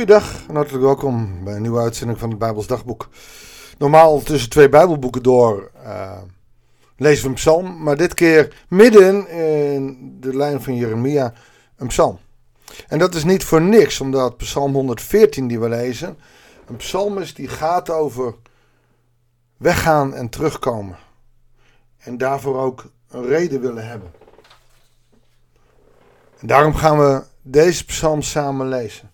Goeiedag en hartelijk welkom bij een nieuwe uitzending van het Bijbels Dagboek. Normaal tussen twee Bijbelboeken door uh, lezen we een psalm, maar dit keer midden in de lijn van Jeremia een psalm. En dat is niet voor niks, omdat psalm 114 die we lezen, een psalm is die gaat over weggaan en terugkomen. En daarvoor ook een reden willen hebben. En daarom gaan we deze psalm samen lezen.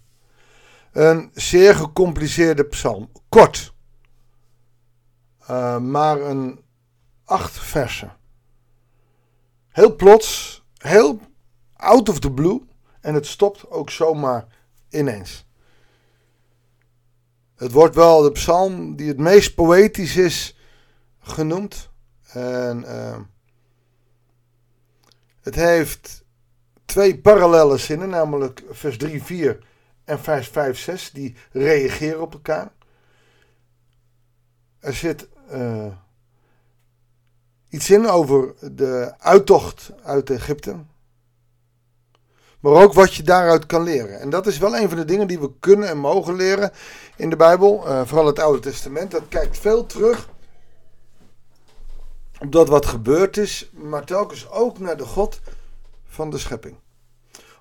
Een zeer gecompliceerde psalm. Kort. Uh, maar een acht versen. Heel plots, heel out of the blue. En het stopt ook zomaar ineens. Het wordt wel de psalm die het meest poëtisch is genoemd. En uh, het heeft twee parallele zinnen, namelijk vers 3, 4 en vers 5, 6, die reageren op elkaar. Er zit uh, iets in over de uittocht uit Egypte. Maar ook wat je daaruit kan leren. En dat is wel een van de dingen die we kunnen en mogen leren in de Bijbel. Uh, vooral het Oude Testament. Dat kijkt veel terug op dat wat gebeurd is. Maar telkens ook naar de God van de schepping.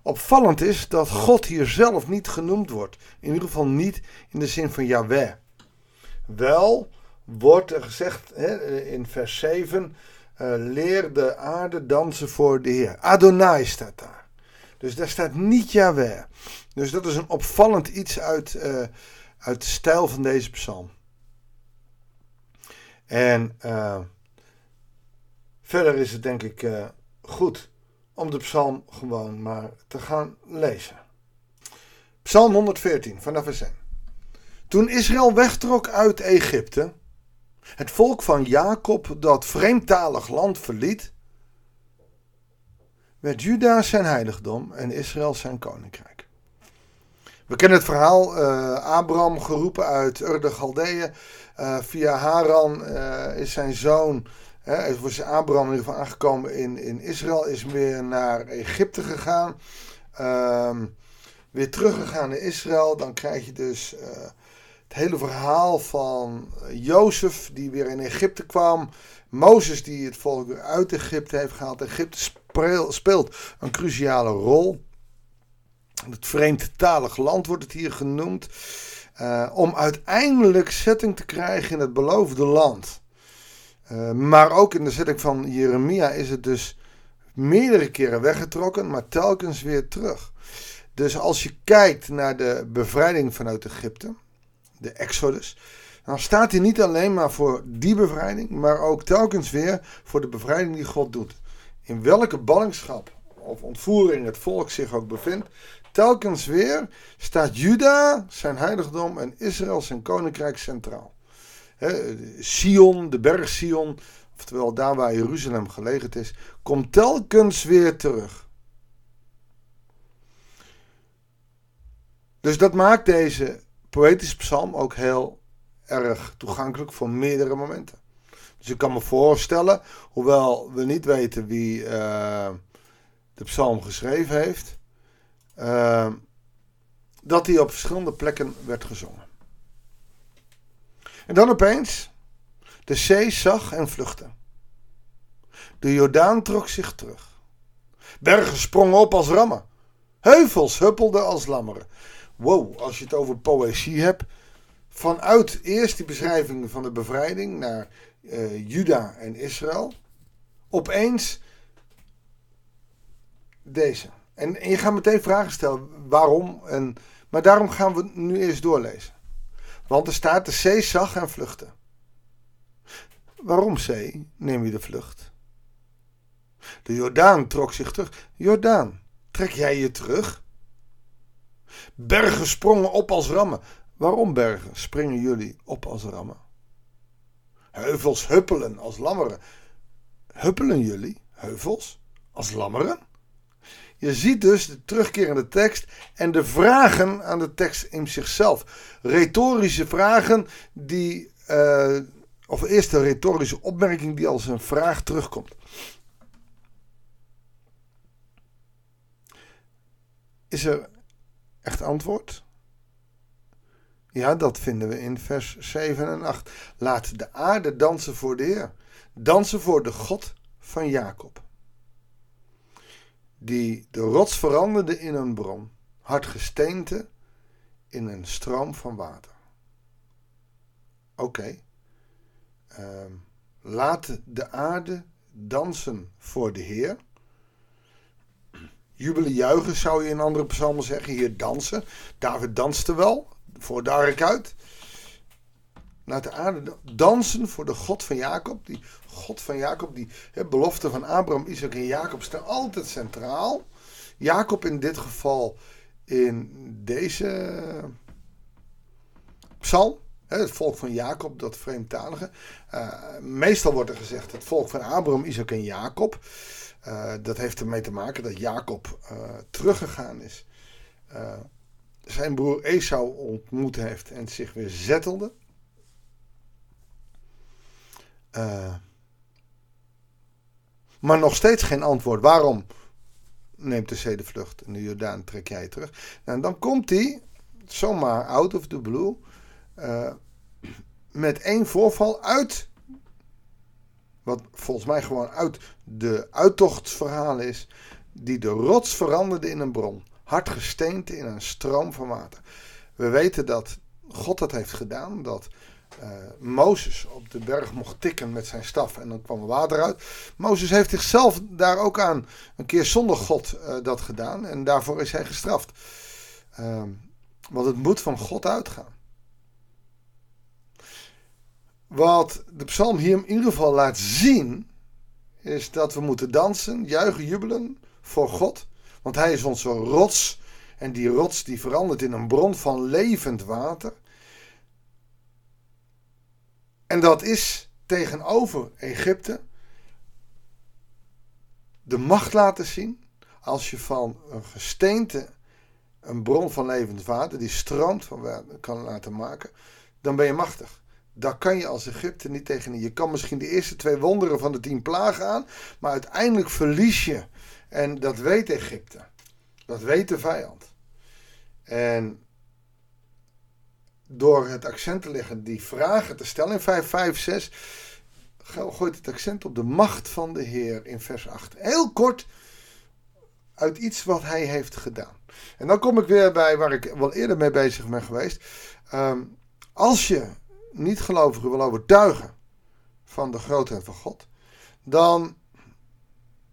Opvallend is dat God hier zelf niet genoemd wordt. In ieder geval niet in de zin van Yahweh. Wel wordt er gezegd hè, in vers 7: uh, leer de aarde dansen voor de Heer. Adonai staat daar. Dus daar staat niet Yahweh. Dus dat is een opvallend iets uit, uh, uit de stijl van deze psalm. En uh, verder is het denk ik goed om de psalm gewoon maar te gaan lezen. Psalm 114 vanaf vers 1. Toen Israël wegtrok uit Egypte, het volk van Jacob dat vreemdtalig land verliet, werd Juda zijn heiligdom en Israël zijn koninkrijk. We kennen het verhaal, uh, Abraham geroepen uit Ur de Galdeeën. Uh, via Haran uh, is zijn zoon He, was Abraham in aangekomen in, in Israël, is weer naar Egypte gegaan. Um, weer teruggegaan naar Israël. Dan krijg je dus uh, het hele verhaal van Jozef, die weer in Egypte kwam. Mozes, die het volk weer uit Egypte heeft gehaald. Egypte speelt een cruciale rol. Het vreemdtalig land wordt het hier genoemd. Uh, om uiteindelijk zetting te krijgen in het beloofde land. Uh, maar ook in de setting van Jeremia is het dus meerdere keren weggetrokken, maar telkens weer terug. Dus als je kijkt naar de bevrijding vanuit Egypte, de Exodus, dan staat hij niet alleen maar voor die bevrijding, maar ook telkens weer voor de bevrijding die God doet. In welke ballingschap of ontvoering het volk zich ook bevindt, telkens weer staat Juda, zijn heiligdom en Israël, zijn koninkrijk centraal. Sion, de berg Sion, oftewel daar waar Jeruzalem gelegen is, komt telkens weer terug. Dus dat maakt deze poëtische psalm ook heel erg toegankelijk voor meerdere momenten. Dus ik kan me voorstellen, hoewel we niet weten wie uh, de psalm geschreven heeft, uh, dat hij op verschillende plekken werd gezongen. En dan opeens, de zee zag en vluchtte. De Jordaan trok zich terug. Bergen sprongen op als rammen. Heuvels huppelden als lammeren. Wow, als je het over poëzie hebt. Vanuit eerst die beschrijvingen van de bevrijding naar uh, Juda en Israël. Opeens deze. En, en je gaat meteen vragen stellen waarom. En, maar daarom gaan we nu eerst doorlezen. Want er staat de zee zag en vluchtte. Waarom zee neem je de vlucht? De Jordaan trok zich terug. Jordaan, trek jij je terug? Bergen sprongen op als rammen. Waarom bergen springen jullie op als rammen? Heuvels huppelen als lammeren. Huppelen jullie, heuvels, als lammeren? Je ziet dus de terugkerende tekst en de vragen aan de tekst in zichzelf. Retorische vragen die, uh, of eerst een retorische opmerking die als een vraag terugkomt. Is er echt antwoord? Ja, dat vinden we in vers 7 en 8. Laat de aarde dansen voor de Heer. Dansen voor de God van Jacob. Die de rots veranderde in een bron. Hard gesteente in een stroom van water. Oké. Ehm, laat de aarde dansen voor de Heer. Jubelen, juichen zou je in andere psalmen zeggen. Hier dansen. David danste wel voor de ark uit. Laat de aarde dansen voor de God van Jacob. Die God van Jacob, die belofte van Abraham, Isaac en Jacob staan altijd centraal. Jacob in dit geval in deze psalm. Het volk van Jacob, dat vreemdtalige. Uh, meestal wordt er gezegd het volk van Abraham, Isaac en Jacob. Uh, dat heeft ermee te maken dat Jacob teruggegaan is. zijn broer Esau ontmoet heeft en zich weer zettelde. Maar nog steeds geen antwoord. Waarom neemt de zee de vlucht en de Jordaan trek jij terug? Nou, en dan komt hij, zomaar out of the blue, uh, met één voorval uit, wat volgens mij gewoon uit de uittochtsverhalen is, die de rots veranderde in een bron, hard gesteente in een stroom van water. We weten dat God dat heeft gedaan, dat uh, Mozes op de berg mocht tikken met zijn staf en dan kwam er water uit. Mozes heeft zichzelf daar ook aan een keer zonder God uh, dat gedaan en daarvoor is hij gestraft. Uh, want het moet van God uitgaan. Wat de psalm hier in ieder geval laat zien, is dat we moeten dansen, juichen, jubelen voor God. Want Hij is onze rots. En die rots die verandert in een bron van levend water. En dat is tegenover Egypte de macht laten zien. Als je van een gesteente een bron van levend water, die stroomt van kan laten maken, dan ben je machtig. Daar kan je als Egypte niet tegen. Je kan misschien de eerste twee wonderen van de tien plagen aan, maar uiteindelijk verlies je. En dat weet Egypte. Dat weet de vijand. En door het accent te leggen, die vragen te stellen in 5, 5, 6, gooit het accent op de macht van de Heer in vers 8. Heel kort uit iets wat hij heeft gedaan. En dan kom ik weer bij waar ik wel eerder mee bezig ben geweest. Um, als je niet-gelovigen wil overtuigen van de grootheid van God, dan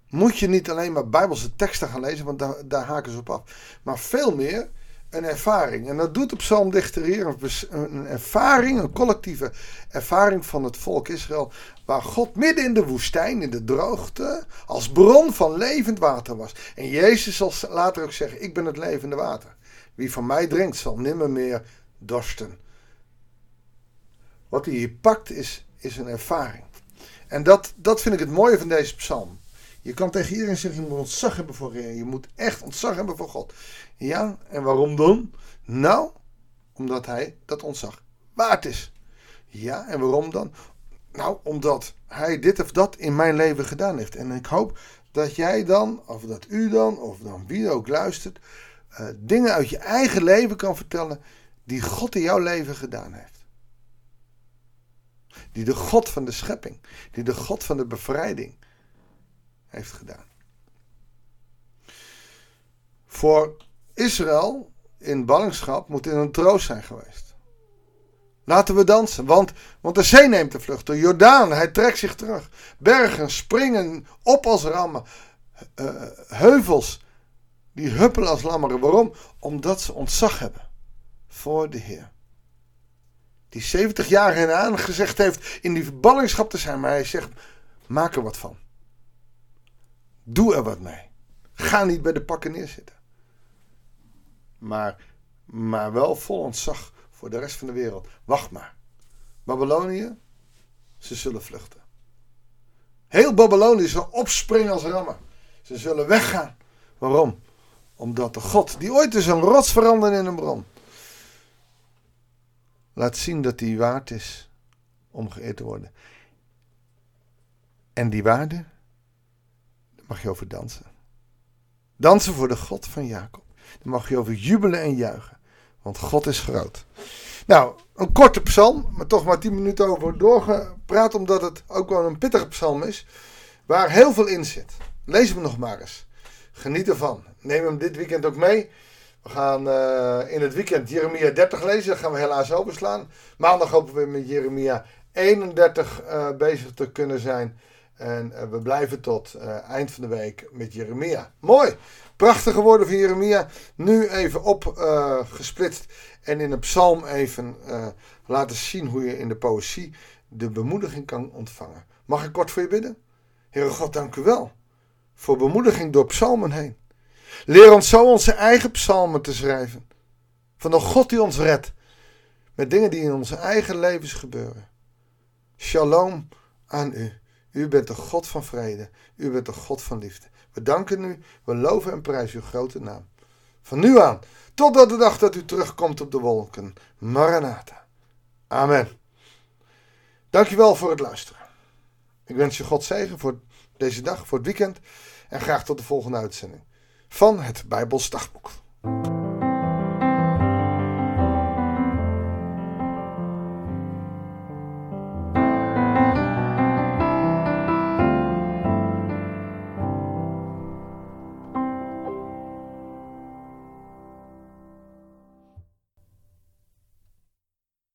moet je niet alleen maar Bijbelse teksten gaan lezen, want daar, daar haken ze op af, maar veel meer een ervaring. En dat doet de psalmdichter hier een ervaring, een collectieve ervaring van het volk Israël, waar God midden in de woestijn, in de droogte, als bron van levend water was. En Jezus zal later ook zeggen, ik ben het levende water. Wie van mij drinkt zal nimmer meer dorsten. Wat hij hier pakt is, is een ervaring. En dat, dat vind ik het mooie van deze psalm. Je kan tegen iedereen zeggen, je moet ontzag hebben voor Heer. Je moet echt ontzag hebben voor God. Ja, en waarom dan? Nou, omdat hij dat ontzag waard is. Ja, en waarom dan? Nou, omdat hij dit of dat in mijn leven gedaan heeft. En ik hoop dat jij dan, of dat u dan, of dan wie ook luistert, uh, dingen uit je eigen leven kan vertellen die God in jouw leven gedaan heeft. Die de God van de schepping, die de God van de bevrijding heeft gedaan. Voor Israël in ballingschap moet in een troost zijn geweest. Laten we dansen, want, want de zee neemt de vlucht. De Jordaan, hij trekt zich terug. Bergen springen op als rammen. Uh, heuvels, die huppelen als lammeren. Waarom? Omdat ze ontzag hebben voor de Heer die 70 jaar hen aangezegd heeft in die ballingschap te zijn. Maar hij zegt, maak er wat van. Doe er wat mee. Ga niet bij de pakken neerzitten. Maar, maar wel vol ontzag voor de rest van de wereld. Wacht maar. Babylonië, ze zullen vluchten. Heel Babylonië zal opspringen als rammen. Ze zullen weggaan. Waarom? Omdat de God, die ooit is een rots veranderde in een bron, laat zien dat die waard is om geëerd te worden. En die waarde, mag je over dansen. Dansen voor de God van Jacob. Daar mag je over jubelen en juichen. Want God is groot. Nou, een korte psalm, maar toch maar 10 minuten over doorgepraat, omdat het ook wel een pittige psalm is, waar heel veel in zit. Lees hem nog maar eens. Geniet ervan. Neem hem dit weekend ook mee. We gaan uh, in het weekend Jeremia 30 lezen, dat gaan we helaas overslaan. Maandag hopen we met Jeremia 31 uh, bezig te kunnen zijn. En uh, we blijven tot eind van de week met Jeremia. Mooi! Prachtige woorden van Jeremia. Nu even opgesplitst en in een psalm even laten zien hoe je in de poëzie de bemoediging kan ontvangen. Mag ik kort voor je bidden? Heere God, dank u wel voor bemoediging door psalmen heen. Leer ons zo onze eigen psalmen te schrijven. Van de God die ons redt. Met dingen die in onze eigen levens gebeuren. Shalom aan u. U bent de God van vrede. U bent de God van liefde. We danken u, we loven en prijzen uw grote naam. Van nu aan, totdat de dag dat u terugkomt op de wolken. Maranatha. Amen. Dankjewel voor het luisteren. Ik wens je God zegen voor deze dag, voor het weekend. En graag tot de volgende uitzending van het Bijbels.